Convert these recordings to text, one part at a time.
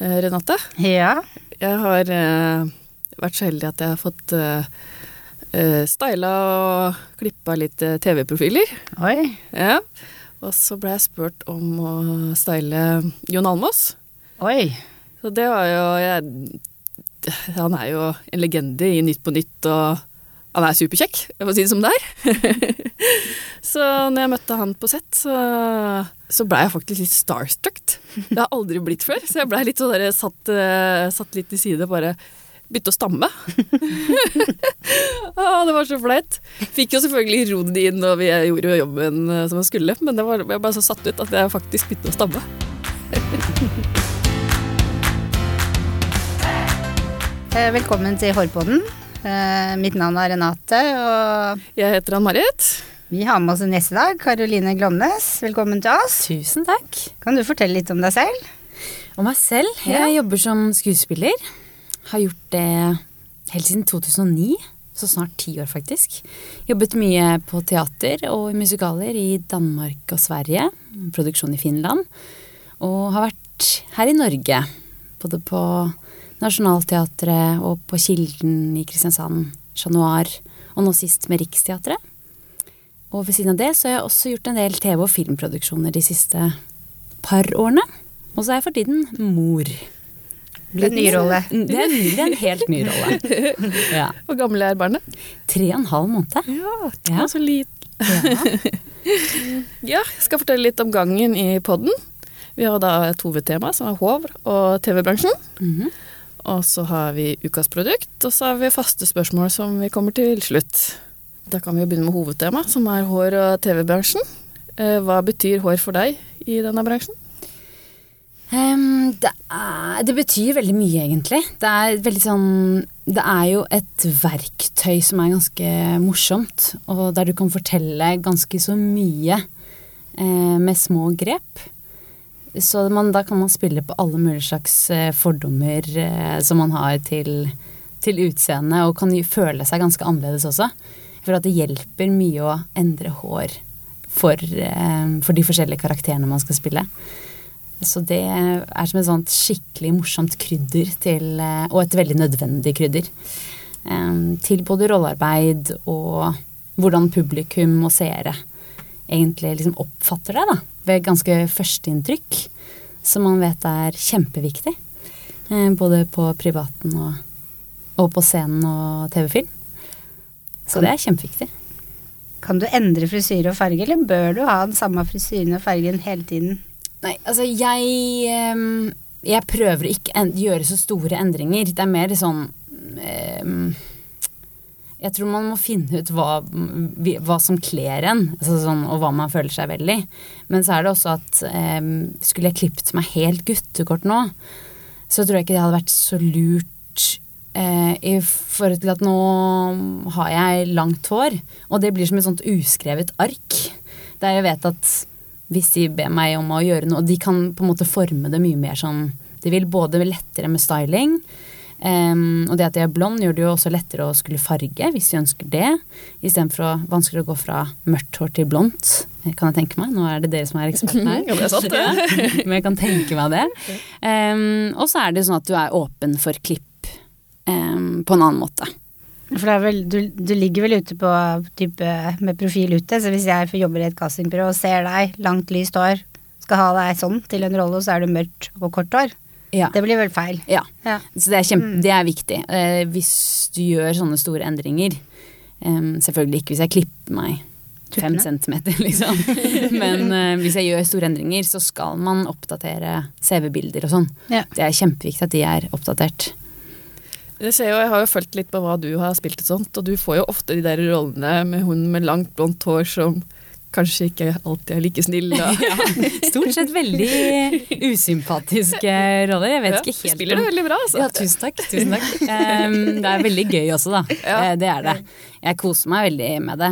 Eh, Renate, Ja. jeg har eh, vært så heldig at jeg har fått eh, styla og klippa litt TV-profiler. Oi. Ja. Og så ble jeg spurt om å style Jon Almås. Oi. Så det var jo jeg, Han er jo en legende i Nytt på Nytt, og han er superkjekk, jeg får si det som det er. så når jeg møtte han på sett, så, så blei jeg faktisk litt starstruck. Det har aldri blitt før, så jeg blei litt sånn satt, eh, satt litt til side bare begynte å stamme. ah, det var så flaut. Fikk jo selvfølgelig rodd inn, og vi gjorde jo jobben eh, som jeg skulle, men var, jeg ble så satt ut at jeg faktisk begynte å stamme. Eh, Velkommen til Hårpodden. Eh, Mitt navn er Renate, og Jeg heter Ann-Marit. vi har med oss en gjest i dag. Karoline Glomnes, velkommen til oss. Tusen takk. Kan du fortelle litt om deg selv? Om meg selv. Ja. Jeg jobber som skuespiller. Har gjort det helt siden 2009. Så snart ti år, faktisk. Jobbet mye på teater og i musikaler i Danmark og Sverige. Produksjon i Finland. Og har vært her i Norge. Både på Nationaltheatret og på Kilden i Kristiansand, Chat Noir, og nå sist med Riksteatret. Og ved siden av det så har jeg også gjort en del TV- og filmproduksjoner de siste par årene. Og så er jeg for tiden mor. Det er en ny rolle. Det er, ny- det er en helt ny rolle. Ja. Hvor gammel er barnet? Tre og en halv måned. Ja, var så liten. Ja. Ja, jeg skal fortelle litt om gangen i podden. Vi har da et hovedtema som er hov og TV-bransjen. Mhm. Og så har vi ukas produkt, og så har vi faste spørsmål som vi kommer til slutt. Da kan vi jo begynne med hovedtema, som er hår og TV-bransjen. Eh, Hva betyr hår for deg i denne bransjen? Um, det, er, det betyr veldig mye, egentlig. Det er sånn Det er jo et verktøy som er ganske morsomt, og der du kan fortelle ganske så mye eh, med små grep. Så man, da kan man spille på alle mulige slags eh, fordommer eh, som man har til, til utseendet, og kan føle seg ganske annerledes også. For at det hjelper mye å endre hår for, eh, for de forskjellige karakterene man skal spille. Så det er som et sånt skikkelig morsomt krydder til eh, Og et veldig nødvendig krydder. eh, Til både rollearbeid og hvordan publikum og seere egentlig liksom oppfatter det, da. Ved ganske førsteinntrykk. Som man vet er kjempeviktig. eh, Både på privaten og, og på scenen og TV-film. Så det er kjempeviktig. Kan du endre frisyre og farge, eller bør du ha den samme frisyren og fargen hele tiden? Nei, altså jeg ehm, Jeg prøver ikke å gjøre så store endringer. Det er mer sånn ehm, Jeg tror man må finne ut hva, hva som kler en, altså sånn, og hva man føler seg vel i. Men så er det også at eh, skulle jeg klippet meg helt guttekort nå, så tror jeg ikke det hadde vært så lurt eh, i forhold til at nå har jeg langt hår, og det blir som et sånt uskrevet ark. Der jeg vet at hvis de ber meg om å gjøre noe, de kan på en måte forme det mye mer som de vil. Både lettere med styling, em, og det at jeg er blond gjør det jo også lettere å skulle farge, hvis de ønsker det. Istedenfor vanskelig å gå fra mørkt hår til blondt, kan jeg tenke meg. Nå er det dere som er eksperten her. Ja, er sant. Ja, Men jeg kan tenke meg det. Um, og så er det sånn at du er åpen for klipp um, på en annen måte. For det vel, du, du ligger vel ute på type med profil ute, så hvis jeg jobber i et castingbyrå og ser deg, langt lyst hår, skal ha deg sånn til en rolle, og så er du mørkt og kort hår, Ja. det blir vel feil. ja. Ja. Så det er, kjempe, det er viktig. Eh, hvis du gjør sånne store endringer um, Selvfølgelig ikke hvis jeg klipper meg fem centimeter, liksom. Men uh, hvis jeg gjør store endringer, så skal man oppdatere CV-bilder og sånn. Ja. Det er kjempeviktig at de er oppdatert. Jeg ser jo, jeg har jo fulgt litt på hva du har spilt og sånt, og du får jo ofte de der rollene med hun med langt, blondt hår som kanskje ikke alltid er like snill. Ja, stort sett veldig usympatiske roller. Jeg vet Ja, ikke du helt spiller det veldig bra, altså. Ja, tusen takk. Tusen takk. Um, det er veldig gøy også, da. Ja. Eh, det er det. Jeg koser meg veldig med det.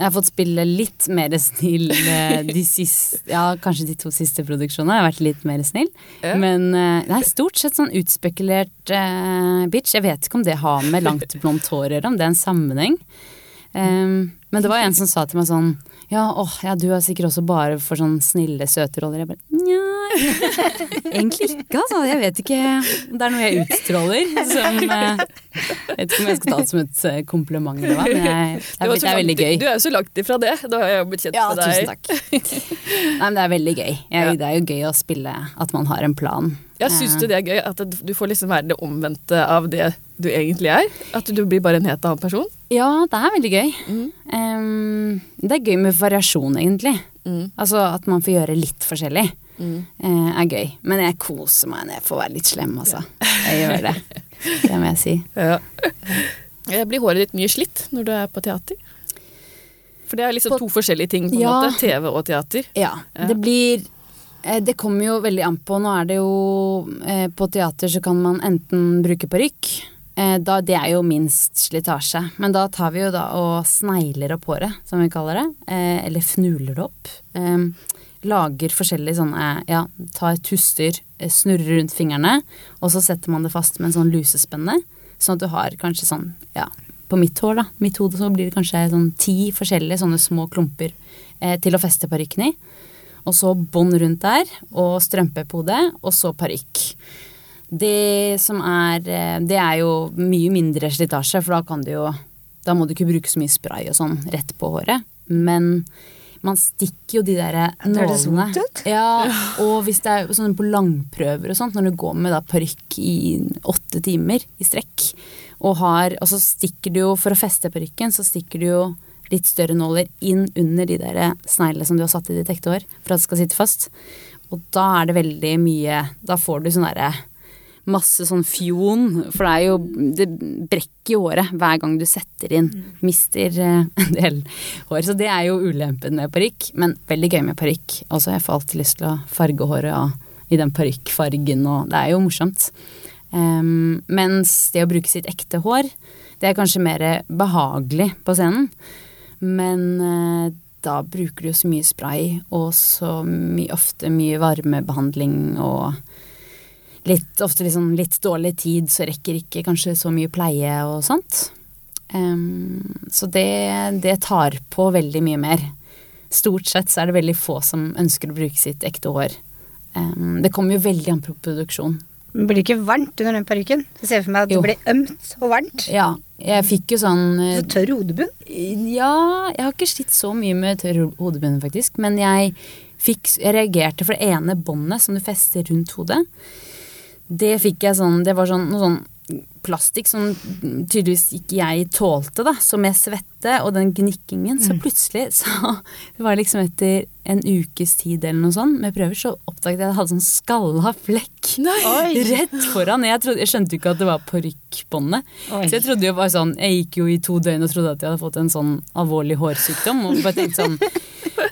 Jeg har fått spille litt mer snill eh, de siste Ja, kanskje de to siste produksjonene har vært litt mer snill. Ja. Men eh, det er stort sett sånn utspekulert uh, bitch. Jeg vet ikke om det har med langt blondt hår å gjøre, om det er en sammenheng. Em, Men det var en som sa til meg sånn Ja, åh, ja, du er sikkert også bare for sånn snille, søte roller. Jeg bare Nja Egentlig ikke, altså. Jeg vet ikke. Det er noe jeg utstråler som eh, Jeg vet ikke om jeg skal ta det som et eh, kompliment eller hva, men jeg, det, er, det er veldig gøy. Du er jo så langt ifra det. Da har jeg blitt kjent Ja, med deg. tusen takk. Nei, men det er veldig gøy. Jeg, Ja. Det er jo gøy å spille at man har en plan. Jeg syns du det er gøy at du får liksom være det omvendte av det du egentlig er? At du blir bare en helt annen person? Ja, det er veldig gøy. Mm. Um, det er gøy med variasjon, egentlig. Mm. Altså at man får gjøre litt forskjellig. Mm. uh, er gøy. Men jeg koser meg når jeg får være litt slem, altså. Jeg gjør det. Det må jeg si. Ja. Blir håret ditt mye slitt når du er på teater? For det er liksom På- to forskjellige ting, på en Ja. måte. TV og teater. Ja, Ja. det blir eh, Det kommer jo veldig an på. Nå er det jo eh, På teater så kan man enten bruke parykk. Eh, da, det er jo minst slitasje. Men da tar vi jo da og snegler opp håret, som vi kaller det. Eh, eller fnuler det opp. Eh, lager forskjellige sånne Ja, tar et husdyr, eh, snurrer rundt fingrene, og så setter man det fast med en sånn lusespenne. Sånn at du har kanskje sånn Ja, på mitt hår, da. Mitt hode så blir det kanskje sånn ti forskjellige sånne små klumper eh, til å feste parykken i. Og så bånd rundt der, og strømpe på hodet, og så parykk. Det som er eh, Det er jo mye mindre slitasje, for da kan du jo Da må du ikke bruke så mye spray og sånn rett på håret. Men man stikker jo de der nålene. Ja, og hvis det er sånn på langprøver og sånt, når du går med da parykk i åtte timer i strekk, og har Og så stikker du jo, for å feste parykken, så stikker du jo litt større nåler inn under de der sneglene som du har satt i ditt ekte hår, for at det skal sitte fast. Og da er det veldig mye Da får du sånn derre masse sånn fjon, for det er jo Det brekker jo håret hver gang du setter inn. Mister eh, en del hår. Så det er jo ulempen med parykk, men veldig gøy med parykk. Altså, jeg får alltid lyst til å farge håret og, i den parykkfargen, og det er jo morsomt. Um, mens det å bruke sitt ekte hår, det er kanskje mer behagelig på scenen. Men uh, da bruker du jo så mye spray, og så mye, ofte mye varmebehandling og litt, ofte liksom litt dårlig tid, så rekker ikke kanskje så mye pleie og sånt. Um, så det, det tar på veldig mye mer. Stort sett så er det veldig få som ønsker å bruke sitt ekte hår. Um, det kommer jo veldig an på produksjon. Det blir ikke varmt under den parykken. Jeg ser for meg at Jo. det blir ømt og varmt. Ja, jeg fikk jo sånn eh, Så tørr hodebunn. Ja, jeg har ikke slitt så mye med tørr hodebunn, faktisk. Men jeg, fikk, jeg reagerte for det ene båndet som du fester rundt hodet. Det fikk jeg sånn Det var sånn, noe sånn plastikk som tydeligvis ikke jeg tålte, da. Så med svette og den gnikkingen, så plutselig så Det var liksom etter en ukes tid eller noe sånt med prøver, så oppdaget jeg at jeg hadde sånn skalla flekk. Oi. Rett foran. Jeg, trodde, jeg skjønte jo ikke at det var parykkbåndet. Så jeg trodde jo bare sånn Jeg gikk jo i to døgn og trodde at jeg hadde fått en sånn alvorlig hårsykdom. Og bare tenkte sånn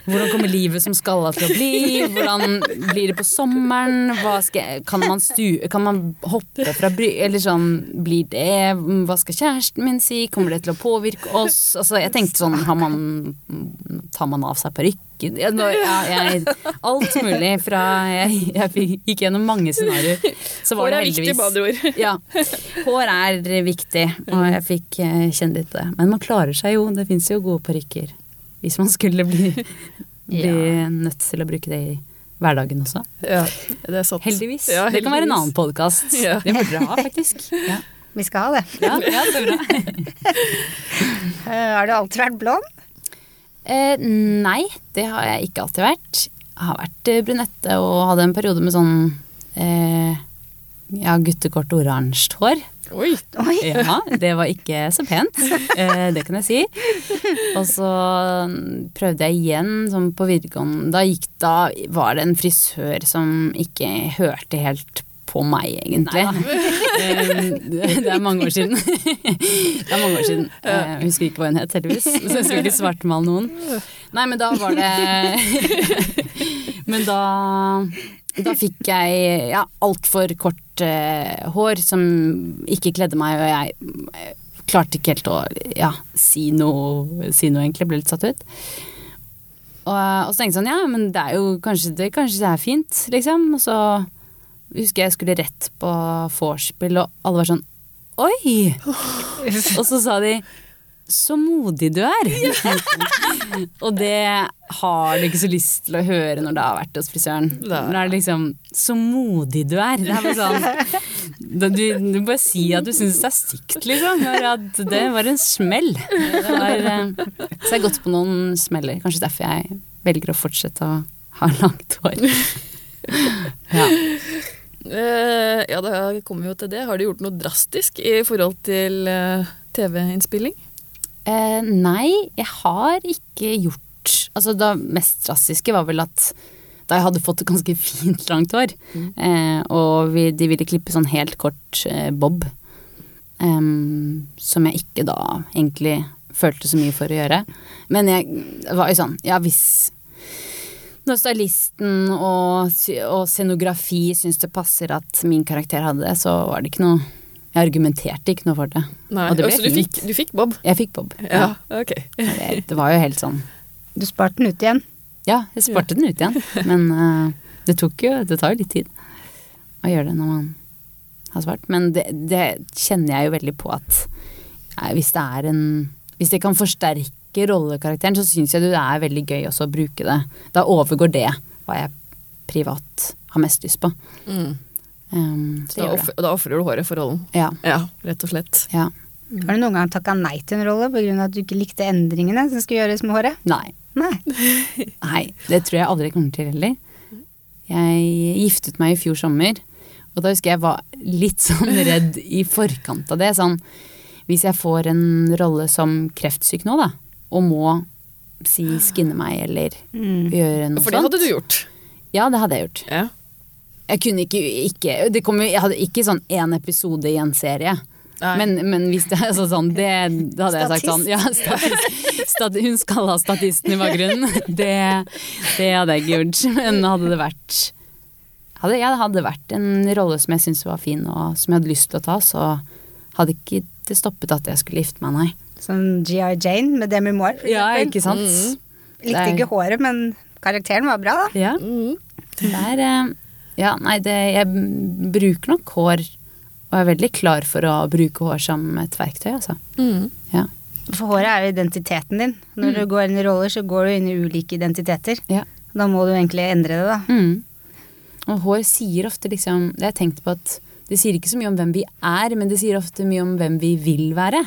Hvordan kommer livet som skalla til å bli? Hvordan blir det på sommeren? Skal kan, man stu, kan man hoppe fra bry... Eller sånn Blir det Hva skal kjæresten min si? Kommer det til å påvirke oss? Altså jeg tenkte sånn Har man Tar man av seg parykken? Alt mulig fra Jeg, jeg gikk gjennom mange scenarioer. Så var Hår er viktig, med andre ord. ja. Hår er viktig, og jeg fikk eh, kjenne litt det. Men man klarer seg jo. Det fins jo gode parykker. Hvis man skulle bli, bli Ja. nødt til å bruke det i hverdagen også. Ja, det er sant. Heldigvis. Ja, Det kan være en annen podkast. Ja. Det burde dere ha, faktisk. Ja, Vi skal ha det. ja, ja det er bra. Eh, har du alltid vært blond? Eh, nei, det har jeg ikke alltid vært. Jeg har vært eh, brunette og hadde en periode med sånn eh, ja, guttekort oransje hår. Oi, Oi. Ja, det var ikke så pent. Eh, det kan jeg si. Og så prøvde jeg igjen sånn på videregående. Da, gikk, da var det en frisør som ikke hørte helt på meg, egentlig. Eh, det er mange år siden. Det er mange år siden. Eh, Jeg husker ikke hva hun het, heldigvis. Så jeg skal ikke svartmale noen. Nei, men da var det Men da da fikk jeg ja, altfor kort uh, hår som ikke kledde meg, og jeg klarte ikke helt å ja, si noe, si noe egentlig. Ble litt satt ut. Og, og så tenkte jeg sånn, ja, men det er jo kanskje det, kanskje det er fint, liksom. Og så husker jeg skulle rett på vorspiel, og alle var sånn Oi! Og så sa de så modig du er. og det har du ikke så lyst til å høre når du har vært hos frisøren. Nei. er det liksom Så modig du er. Det er bare sånn du, du bare si at du syns det er stygt, liksom. At det var en smell. Det var, eh, så jeg har gått på noen smeller. Kanskje derfor jeg velger å fortsette å ha langt hår. Ja. Eh, ja, da kommer vi jo til det. Har du gjort noe drastisk i forhold til uh, TV-innspilling? Uh, nei, jeg har ikke gjort Altså det mest drastiske var vel at da jeg hadde fått et ganske fint langt hår, eh, og vi, de ville klippe sånn helt kort bob, um, som jeg ikke da egentlig følte så mye for å gjøre. Men jeg var jo sånn, ja hvis når stylisten og, og scenografi syns det passer at min karakter hadde det, så var det ikke noe Jeg argumenterte ikke noe for det. Nei, Og det ble så du fint. fikk, du fikk Bob? Jeg fikk bob. Ja, ok. Det, det var jo helt sånn Du sparte den ut igjen. Ja, jeg sparte den ut igjen. Men uh, det tok jo Det tar jo litt tid å gjøre det når man har svart. Men det, det kjenner jeg jo veldig på at eh, hvis det er en Hvis det kan forsterke rollekarakteren, så syns jeg det er veldig gøy også å bruke det. Da overgår det hva jeg privat har mest lyst på. Mm. Um, Så det da, offer, da ofrer du håret for rollen? Ja. Ja, rett og slett. ja. Har du noen gang takka nei til en rolle pga. at du ikke likte endringene som skulle gjøres med håret? Nei. Nei. Nei, det tror jeg aldri kommer til heller. Jeg giftet meg i fjor sommer, og da husker jeg var litt sånn redd i forkant av det. Sånn, hvis jeg får en rolle som kreftsyk nå, da, og må si skinne meg eller Mm. gjøre noe sånt. For det hadde du gjort? Ja, det hadde jeg gjort. Ja. Jeg kunne ikke, ikke det kom, Jeg hadde ikke sånn én episode i en serie. Men, men hvis det er altså sånn, det, da hadde jeg sagt sånn Ja, statist, stat, hun skal ha statisten i bakgrunnen. Det, det hadde jeg ikke gjort. Men hadde det vært hadde, ja, det hadde vært en rolle som jeg syntes var fin, og som jeg hadde lyst til å ta, så hadde ikke det stoppet at jeg skulle gifte meg, nei. Sånn G.I. Jane med Demi Moore. Ja, ikke sant? Mm. Likte er- ikke håret, men karakteren var bra, da. Ja, Mm. det er eh, Ja, nei, det, jeg bruker nok hår, og er veldig klar for å bruke hår som et verktøy, altså. Mm. Ja. For håret er jo identiteten din. Når du går inn i roller, så går du inn i ulike identiteter. ja. Da må du egentlig endre det, da. Mm. Og hår sier ofte liksom Det har jeg tenkt på at det sier ikke så mye om hvem vi er, men det sier ofte mye om hvem vi vil være.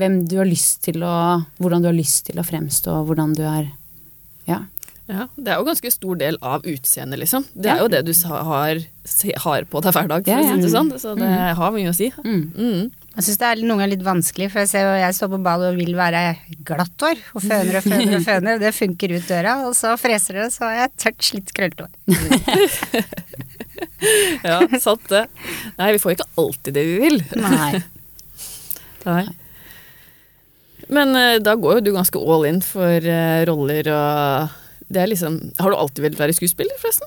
Hvem du har lyst til å Hvordan du har lyst til å fremstå, hvordan du er Ja. Ja, det er jo ganske stor del av utseendet, liksom. Det Ja. er jo det du har, har på deg hver dag, for Ja, å si det sånn. Så det har mye å si. Mm. Mm. Jeg syns det er noen ganger litt vanskelig, for jeg ser jo jeg står på ball og vil være glatt hår, og føner og føner og føner, og det funker ut døra, og så freser det, så har jeg tørt slitt krøllete hår. Ja, sant det. Nei, vi får ikke alltid det vi vil. Nei. Nei. Men eh, da går jo du ganske all in for eh, roller og det er liksom Har du alltid villet være skuespiller, forresten?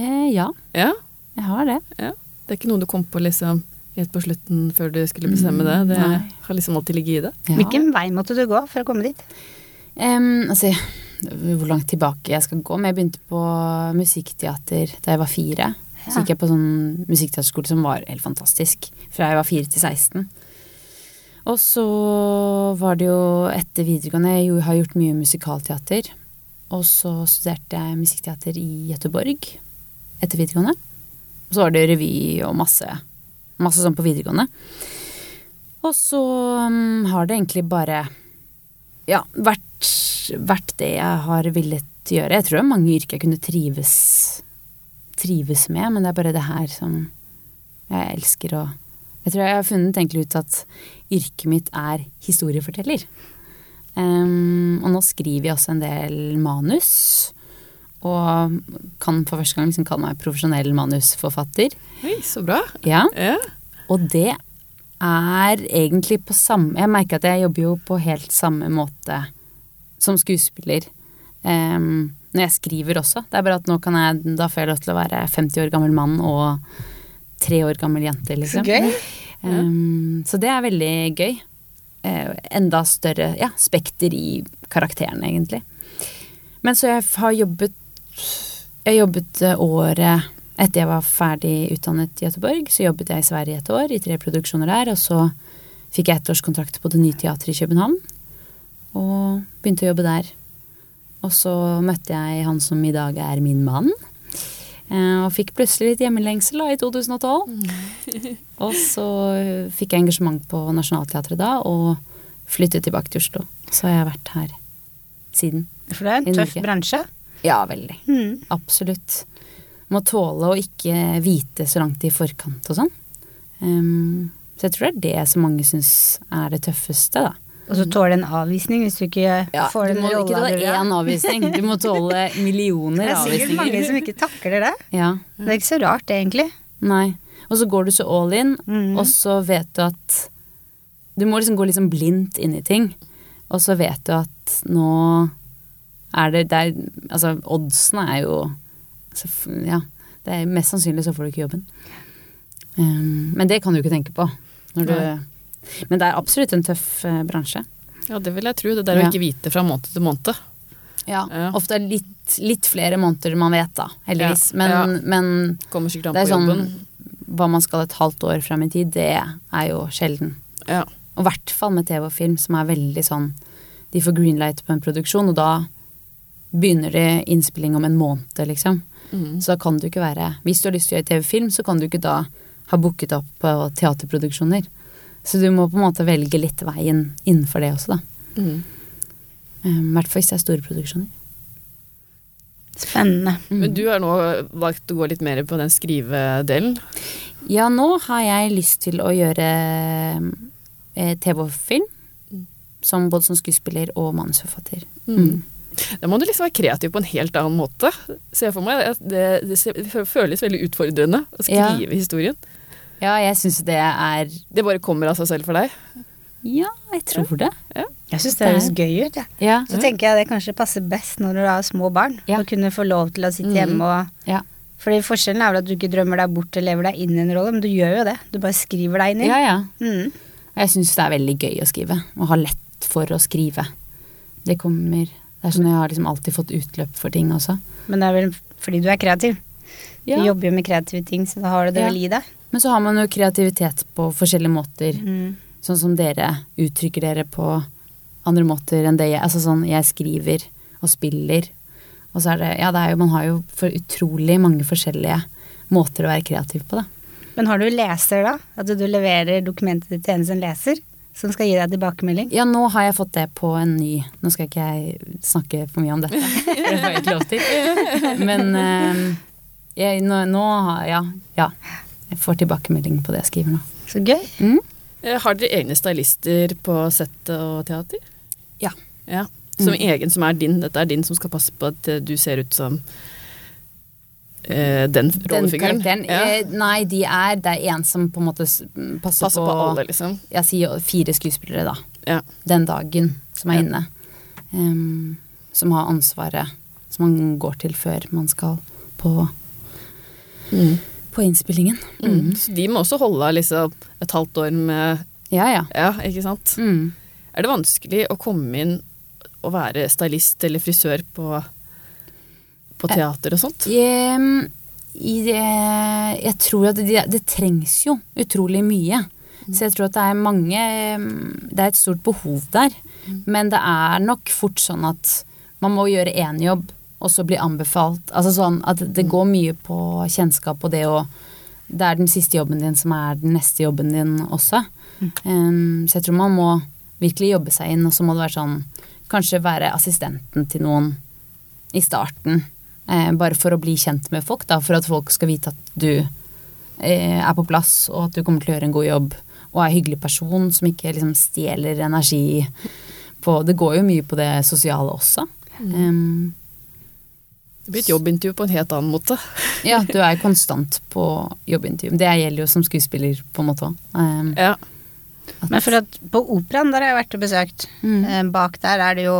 Eh, ja, Ja? jeg har det. ja. Det er ikke noe du kom på liksom helt på slutten før du skulle bestemme det? Det Nei. har liksom alltid ligget i det? Ja. Hvilken vei måtte du gå for å komme dit? Um, altså, hvor langt tilbake jeg skal gå. Men jeg begynte på musikkteater da jeg var fire. Så gikk jeg på sånn musikkteaterskole som var helt fantastisk. Fra jeg var fire til 16. Og så var det jo etter videregående Jeg har gjort mye musikalteater. Og så studerte jeg musikkteater i Gøteborg etter videregående. Og så var det revy og masse, masse sånn på videregående. Og så um, har det egentlig bare ja, vært, vært det jeg har villet gjøre. Jeg tror det er mange yrker jeg kunne trives, trives med, men det er bare det her som jeg elsker å Jeg tror jeg har funnet egentlig ut at yrket mitt er historieforteller. Um, og nå skriver jeg også en del manus. Og kan for første gang liksom kalle meg profesjonell manusforfatter. Oi, så bra. Ja, Ja. og det er egentlig på samme Jeg merker at jeg jobber jo på helt samme måte som skuespiller Um, når jeg skriver også. Det er bare at nå kan jeg Da får jeg lov til å være 50 år gammel mann og tre år gammel jente, liksom. Så gøy. Em, så det er veldig gøy. Uh, enda større ja, spekter i karakterene, egentlig. Men så jeg har jobbet Jeg jobbet eh, året etter jeg var ferdig utdannet i Göteborg, så jobbet jeg i Sverige et år, i tre produksjoner der, og så fikk jeg ettårskontrakt på Det Nye Teatret i København. Og begynte å jobbe der. Og så møtte jeg han som i dag er min mann. Eh, Og fikk plutselig litt hjemmelengsel da, i 2012. Og så fikk jeg engasjement på Nationaltheatret da, og flyttet tilbake til Oslo. Så har jeg vært her siden. For det er en tøff bransje. Ja, veldig. Mm. Absolutt. Må tåle å ikke vite så langt i forkant og sånn. Um, så jeg tror det er det som mange syns er det tøffeste, da. Og så tåle en avvisning hvis du ikke får du den må rolla tåle du ikke tåle én avvisning, du må tåle millioner avvisninger. Det er sikkert mange som ikke takler det. Ja, Det er ikke så rart, det, egentlig. nei. Og så går du så all in, Mhm. og så vet du at Du må liksom gå liksom blindt inn i ting, og så vet du at nå er det, det er, Altså, oddsene er jo så Ja. Det er mest sannsynlig så får du ikke jobben. Um, men det kan du ikke tenke på. Når du, Nei. Men det er absolutt en tøff eh, bransje. Ja, det vil jeg tro. Det der å Ja. ikke vite fra måned til måned. Ja. Ja. Ofte er det litt, litt flere måneder man vet, da, heldigvis. Ja. Men, men det på er sånn jobben. Hva man skal et halvt år frem i tid, det er jo sjelden. Ja. Og i hvert fall med TV og film, som er veldig sånn De får greenlight på en produksjon, og da begynner det innspilling om en måned, liksom. Mm. Så da kan du ikke være Hvis du har lyst til å gjøre TV-film, så kan du ikke da ha booket opp på teaterproduksjoner. Så du må på en måte velge litt veien innenfor det også, da. I mm. I hvert fall hvis det er store produksjoner. Spennende. Men du har nå valgt å gå litt mer på den skrivedelen. Ja, nå har jeg lyst til å gjøre eh, TV og film. Som både som skuespiller og manusforfatter. Mm. Da må du liksom være kreativ på en helt annen måte. Ser jeg for meg. Det, det, det føles veldig utfordrende å skrive Ja. historien. Ja, jeg syns det er Det bare kommer av seg selv for deg. Ja, jeg tror det. Jeg syns det høres gøy ut, jeg. Ja. Så tenker jeg det kanskje passer best når du har små barn. Ja. Å kunne få lov til å sitte Mhm. hjemme og Ja. Fordi forskjellen er vel at du ikke drømmer deg bort eller lever deg inn i en rolle, men du gjør jo det. Du bare skriver deg inn i. ja, ja. Mm. Jeg syns det er veldig gøy å skrive, og ha lett for å skrive. Det kommer Det er sånn jeg har liksom alltid fått utløp for ting også. Men det er vel fordi du er kreativ. Ja. Du jobber jo med kreative ting, så da har du det vel i deg. Men så har man jo kreativitet på forskjellige måter. Mm. Sånn som dere uttrykker dere på andre måter enn det jeg Altså sånn, jeg skriver og spiller. Og så er det Ja, det er jo Man har jo for utrolig mange forskjellige måter å være kreativ på, da. Men har du leser da? At du leverer dokumentet ditt til en som leser? Som skal gi deg tilbakemelding? Ja, nå har jeg fått det på en ny Nå skal ikke jeg snakke for mye om dette, det får jeg ikke lov til. Men eh, jeg, nå, nå Ja. Ja. Jeg får tilbakemelding på det jeg skriver nå. Så gøy. Mm? Eh, Har dere egne stylister på sett og teater? Ja. Ja. Som Mm. egen, som er din. Dette er din som skal passe på at eh, du ser ut som eh, den Den rollefiguren. Den Ja. eh, Nei, de er Det er en som på en måte passer, passer, på, på alle, liksom. Jeg sier fire skuespillere, da. Ja. Den dagen som er Ja. inne. Um, som har ansvaret som man går til før man skal på, på innspillingen. Mm. Så de må også holde liksom et halvt år med Ja, ja. Ja, ikke sant? Mm. Er det vanskelig å komme inn og være stylist eller frisør på, på teater og sånt? Jeg, i det, jeg tror at det, det trengs jo utrolig mye. Så jeg tror at det er mange Det er et stort behov der. Men det er nok fort sånn at man må gjøre én jobb, og så bli anbefalt. Altså sånn at det går mye på kjennskap og det å Det er den siste jobben din som er den neste jobben din også. Em, så jeg tror man må virkelig jobbe seg inn, og så må det være sånn Kanskje være assistenten til noen i starten. Eh, bare for å bli kjent med folk, da, for at folk skal vite at du eh, er på plass, og at du kommer til å gjøre en god jobb, og er en hyggelig person som ikke liksom stjeler energi på Det går jo mye på det sosiale også. Em, Det blir et jobbintervju på en helt annen måte. ja, du er konstant på jobbintervju. Det gjelder jo som skuespiller, på en måte òg. Ja. Men for at på operaen, der har jeg vært og besøkt. Mm. Eh, Bak der er det jo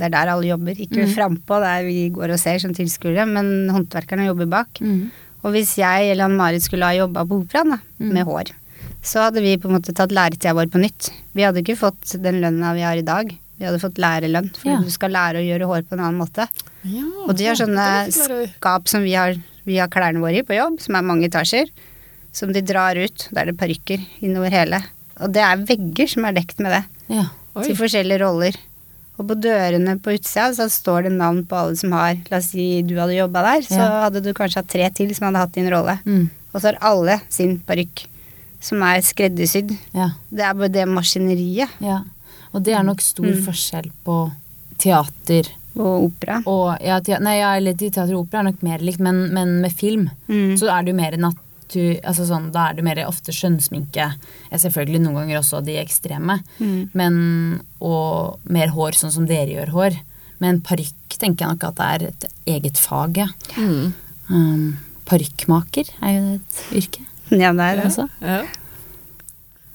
Det er der alle jobber. Ikke Mm. frampå, der vi går og ser som tilskuere, men håndverkerne jobber bak. Mm. Og hvis jeg eller Ann-Marit skulle ha jobba på operaen, da, Mm. med hår, så hadde vi på en måte tatt læretida vår på nytt. Vi hadde ikke fått den lønna vi har i dag. Vi hadde fått lærerlønn, for Ja. du skal lære å gjøre hår på en annen måte. Ja Og de har sånne skap som vi har, vi har klærne våre i på jobb, som er mange etasjer, som de drar ut. Da er det parykker innover hele. Og det er vegger som er dekt med det, Ja. Til forskjellige roller. Og på dørene på utsida så står det navn på alle som har La oss si du hadde jobba der, så Ja. hadde du kanskje hatt tre til som hadde hatt din rolle. Mm. Og så har alle sin parykk, som er skreddersydd. ja. Det er bare det maskineriet Ja. Og det er nok stor Mm. forskjell på teater og opera. og ja, te Nei, ja, eller teater og opera er nok mer likt, men, men med film Mm. så er det jo mer natur... Altså sånn, da er det mer ofte skjønnsminke. Selvfølgelig noen ganger også de ekstreme. Mm. Men, og mer hår, sånn som dere gjør hår. Men parykk tenker jeg nok at det er et eget fag, ja. Mm. Um, Parykkmaker er jo et yrke. Ja, det er det. Altså. Ja.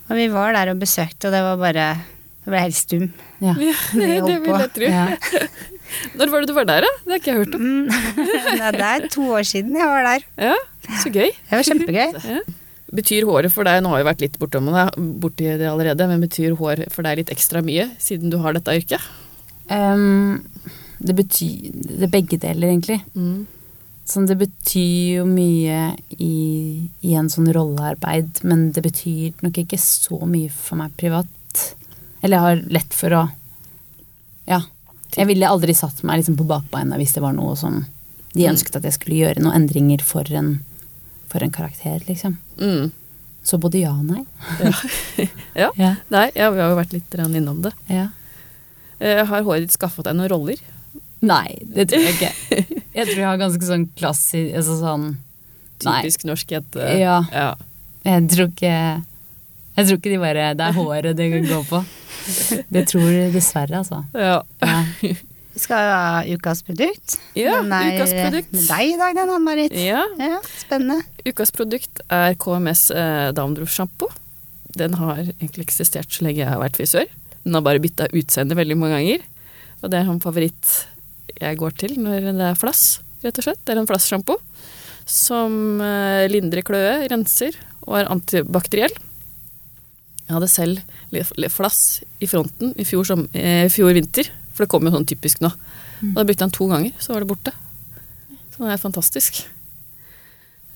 Og vi var der og besøkte, og det var bare Det ble helt stum. Ja. det det vil jeg tro. Ja. Når var det du var der, da? Det har ikke jeg hørt om. Mm. Det er to år siden jeg var der. Ja, Så gøy. Det var kjempegøy. Ja. Betyr håret for deg, nå har vi vært litt bortom det, borti det allerede, men betyr hår for deg litt ekstra mye, siden du har dette yrket? Um, det betyr Det er begge deler, egentlig. Mm. Sånn, det betyr jo mye i, i en sånn rollearbeid, men det betyr nok ikke så mye for meg privat. Eller jeg har lett for å Ja. Jeg ville aldri satt meg liksom på bakbeina hvis det var noe som de ønsket at jeg skulle gjøre noen endringer for en, for en karakter, liksom. Mm. Så både ja og nei. Ja. Ja. Nei, ja, vi har jo vært litt innom det. ja. Uh, Har håret ditt skaffet deg noen roller? Nei, det tror jeg ikke. Jeg tror jeg har ganske sånn klassisk Altså sånn Typisk norsk jente. Ja. ja. Jeg tror ikke Jeg tror ikke de bare Det er håret det går på. Det tror de dessverre, altså. Ja. Ja. Vi skal jo ha ukas produkt. Ja, den er ukas produkt. med deg i dag, den, Ann-Marit. ja. Ja, spennende. Ukas produkt er KMS eh, Damdro-sjampo. Den har egentlig eksistert så lenge jeg har vært frisør. Den har bare bytta utseende veldig mange ganger. Og det er en favoritt jeg går til når det er flass, rett og slett. Det er en flassjampo som eh, lindrer kløe, renser og er antibakteriell. Jeg hadde selv flass i fronten i fjor, som, eh, fjor vinter, for det kom jo sånn typisk nå. Og da brukte jeg den to ganger, så var det borte. Så den er fantastisk.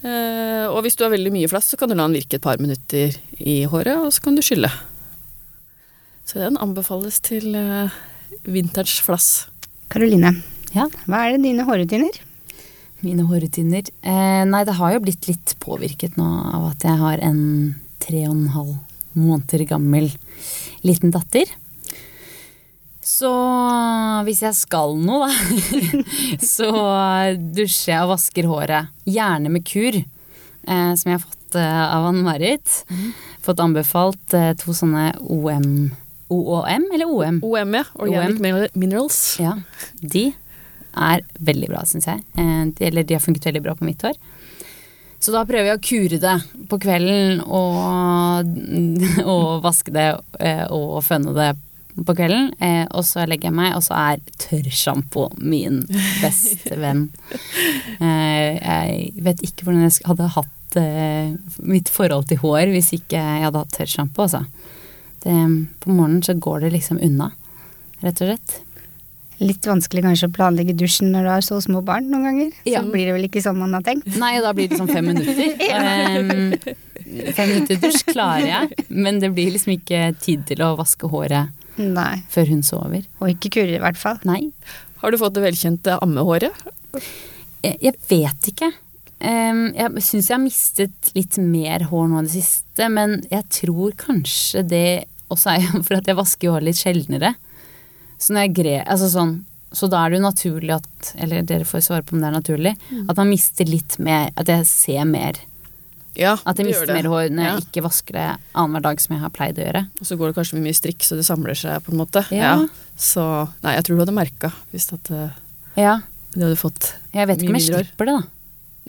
Eh, og hvis du har veldig mye flass, så kan du la den virke et par minutter i håret, og så kan du skylle. Så den anbefales til eh, vintage flass. Karoline, Ja. hva er det dine hårrutiner? Mine hårrutiner. Eh, nei, det har jo blitt litt påvirket nå av at jeg har en tre og en halv måneder gammel liten datter. Så hvis jeg skal noe, da, så dusjer jeg og vasker håret. Gjerne med kur, eh, som jeg har fått eh, av Ann-Marit. Fått anbefalt eh, to sånne OM OOM eller OM? OM, ja. Organic OM. Mineral- Minerals. Ja, de er veldig bra, syns jeg. Eh, de- Eller de har funket veldig bra på mitt hår. Så da prøver jeg å kure det på kvelden og, og vaske det eh, og fønne det på kvelden. Eh, Og så legger jeg meg, og så er tørrsjampo min beste venn. Eh, Jeg vet ikke hvordan jeg hadde hatt mitt forhold til hår hvis ikke jeg hadde hatt tørrsjampo, altså. Det, på morgenen så går det liksom unna, rett og slett. Litt vanskelig kanskje å planlegge dusjen når du har så små barn noen ganger. Ja. Så blir det vel ikke sånn man har tenkt. Nei, da blir det sånn fem minutter. Ehm, fem minutter dusj klarer jeg, men det blir liksom ikke tid til å vaske håret Nei. før hun sover. Og ikke kurer i hvert fall. Nei, Har du fått det velkjente ammehåret? jeg, jeg vet ikke. Um, jeg syns jeg har mistet litt mer hår nå i det siste, men jeg tror kanskje det også er jo for at jeg vasker håret litt sjeldnere. Så når jeg gre... Altså sånn så da er det jo naturlig at Eller dere får svare på om det er naturlig. At man mister litt mer At jeg ser mer. Ja, At jeg mister det. mer hår når Ja. jeg ikke vasker det annenhver dag som jeg har pleid å gjøre. Og så går det kanskje med mye strikk, så det samler seg på en måte. Ja. Så nei, jeg tror du hadde merka hvis at eh, Ja. du hadde fått Jeg vet ikke om jeg slipper det, da.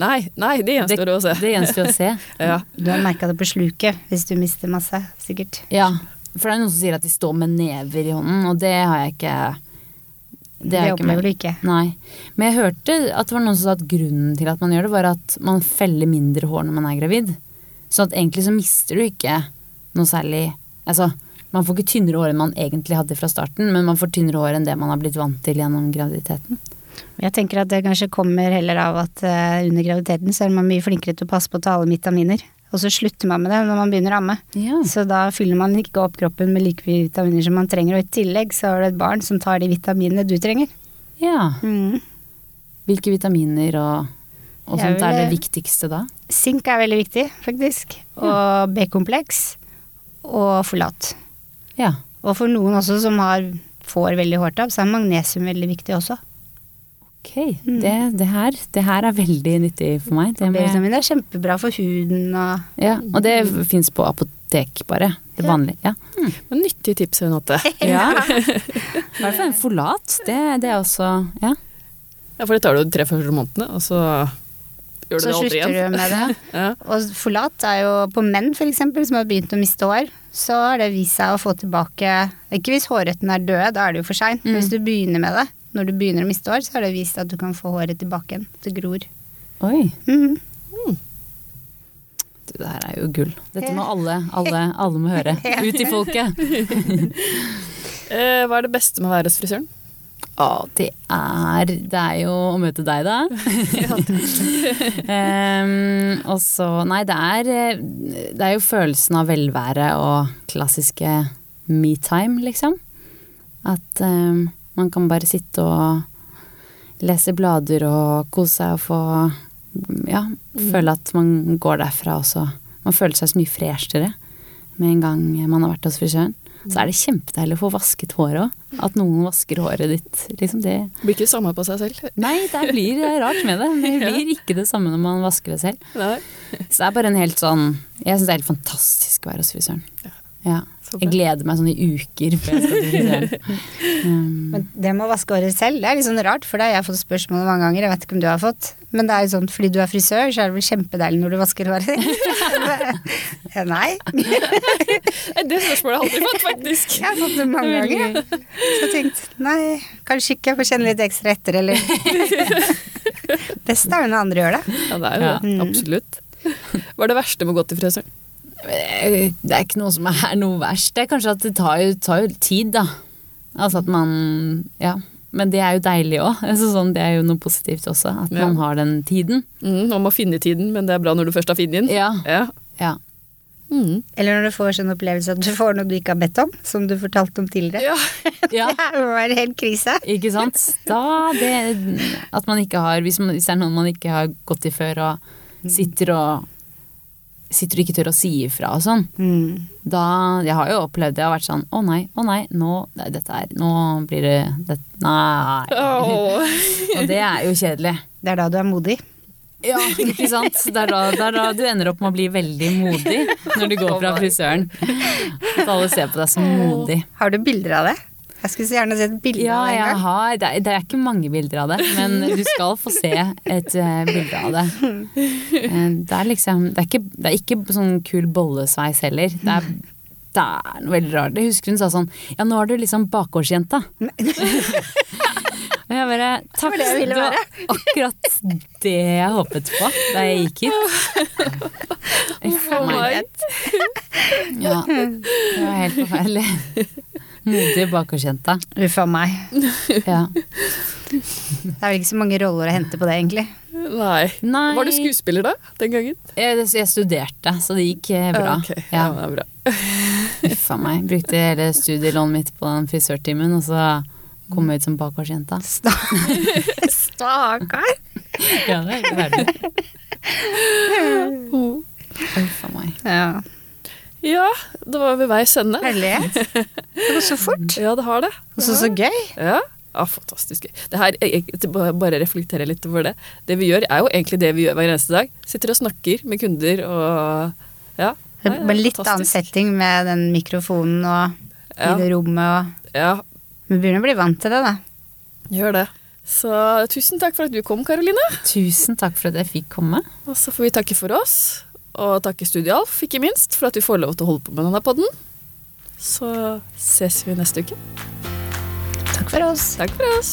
Nei, nei, det gjenstår å se. Det gjenstår å se. Ja. Du har merka det på sluket hvis du mister masse, sikkert. Ja. For det er noen som sier at de står med never i hånden, og det har jeg ikke Det, det jeg opplever du ikke. Nei. Men jeg hørte at det var noen som sa at grunnen til at man gjør det, var at man feller mindre hår når man er gravid. Så at egentlig så mister du ikke noe særlig Altså, man får ikke tynnere hår enn man egentlig hadde fra starten, men man får tynnere hår enn det man har blitt vant til gjennom graviditeten. Jeg tenker at det kanskje kommer heller av at eh, under graviditeten så er man mye flinkere til å passe på å ta alle vitaminer. Og så slutter man med det når man begynner å amme. Ja. Så da fyller man ikke opp kroppen med like mye vitaminer som man trenger, og i tillegg så har du et barn som tar de vitaminene du trenger. ja. Mm. Hvilke vitaminer og, og sånt sånt er det viktigste da? Sink er veldig viktig, faktisk. Og B-kompleks. Og folat. Ja. Og for noen også som har, får veldig hårtap, så er magnesium veldig viktig også. Ok, det, det, her, det her er veldig nyttig for meg. Det med, er kjempebra for huden og ja, og det fins på apotek, bare. Det vanlige. Ja. Men nyttige tips, Renate. ja. I hvert fall en folat. Det, det er også Ja. Ja, for det tar du de tre første månedene, og så gjør du så det aldri igjen. Så slutter du med det. Ja. Og folat er jo på menn for eksempel, som har begynt å miste hår, så har det vist seg å få tilbake Ikke hvis hårrøttene er døde, da er det jo for seint. Mm. Hvis du begynner med det, når du begynner å miste hår, så har det vist at du kan få håret tilbake igjen. Det gror. Oi. Du, Det her er jo gull. Dette må alle, alle, alle må høre. Ut i folket. Eh, hva er det beste med å være hos frisøren? Å, det er Det er jo å møte deg, da. um, og så Nei, det er Det er jo følelsen av velvære og klassiske me-time, liksom. At em, man kan bare sitte og lese blader og kose seg og få Ja, føle at man går derfra også. Man føler seg så mye freshere med en gang man har vært hos frisøren. Så er det kjempedeilig å få vasket håret òg. At noen vasker håret ditt. Liksom det Blir ikke det samme på seg selv. Nei, det blir rart med det. Det blir ikke det samme når man vasker det selv. Nei. Så det er bare en helt sånn Jeg syns det er helt fantastisk å være hos frisøren. Ja. Jeg gleder meg sånn i uker før jeg skal til. Um, Men det med å vaske håret selv, det er litt sånn rart, for det har jeg fått spørsmål mange ganger, jeg vet ikke om du har fått. Men det er jo sånn, fordi du er frisør, så er det vel kjempedeilig når du vasker håret Nei. Det spørsmålet har jeg aldri fått, faktisk. Jeg har fått det mange ganger. Så jeg tenkte nei, kanskje ikke, jeg får kjenne litt ekstra etter, eller Best er jo når andre gjør det. Ja, det er jo Ja. det. Absolutt. Hva er det verste med å gå til frisøren? Det er ikke noe som er noe verst. Det er kanskje at det tar jo, tar jo tid, da. Altså at man Ja. Men det er jo deilig òg. Altså sånn, det er jo noe positivt også. At Ja. man har den tiden. Mm, man må finne tiden, men det er bra når du først har funnet den. Ja. Ja. ja. Mm. Eller når du får sånn opplevelse at du får noe du ikke har bedt om, som du fortalte om tidligere. ja. ja. Det må være helt krise. Ikke sant? Da det At man ikke har hvis, man, hvis det er noen man ikke har gått i før og sitter og Sitter du ikke tør å si ifra og sånn. Mm. Da Jeg har jo opplevd det og vært sånn å nei, å nei, nå nei, Dette er Nå blir det, det Nei. Oh. Og det er jo kjedelig. Det er da du er modig. Ja, ikke sant? Det er da, det er da du ender opp med å bli veldig modig når du går fra frisøren. At alle ser på deg som modig. Har du bilder av det? Jeg skulle så gjerne sett bilde Ja, av det Ja, har det er, det er ikke mange bilder av det, men du skal få se et uh, bilde av det. Eh, det er liksom Det er ikke, det er ikke sånn kul bollesveis heller. Det er, det er noe veldig rart. Jeg husker hun sa sånn Ja, nå er du liksom bakgårdsjenta. Og jeg bare Takk, det det var akkurat det jeg håpet på da jeg gikk hit. Uff a meg. Ja, det var helt forferdelig. Modige bakgårdsjenta. Uff a meg. Ja. Det er vel ikke så mange roller å hente på det, egentlig. Nei. Nei. Var du skuespiller da, den gangen? Jeg, jeg studerte, så det gikk eh, bra. Okay. ja, Ja, det er bra. Uff a meg. Brukte hele studielånet mitt på den frisørtimen, og så kom jeg ut som bakgårdsjenta. Sta- Stakkar. Ja, det er ikke verdig. Uff a meg. Ja. Ja, det var ved veis ende. Herlighet. Det går så fort. Ja, det har det. Og så så gøy. Ja. ja, fantastisk gøy. Det her, jeg, bare- reflektere litt over det. Det vi gjør, er jo egentlig det vi gjør hver eneste dag. Sitter og snakker med kunder og Ja. Det Nei, er litt fantastisk. annen setting med den mikrofonen og Ja. i det rommet og Ja, Vi begynner å bli vant til det, da. gjør det. Så tusen takk for at du kom, Karoline. Tusen takk for at jeg fikk komme. Og så får vi takke for oss, og takke Studialf, ikke minst, for at vi får lov til å holde på med denne podden. Så ses vi neste uke. Takk for oss. Takk for oss.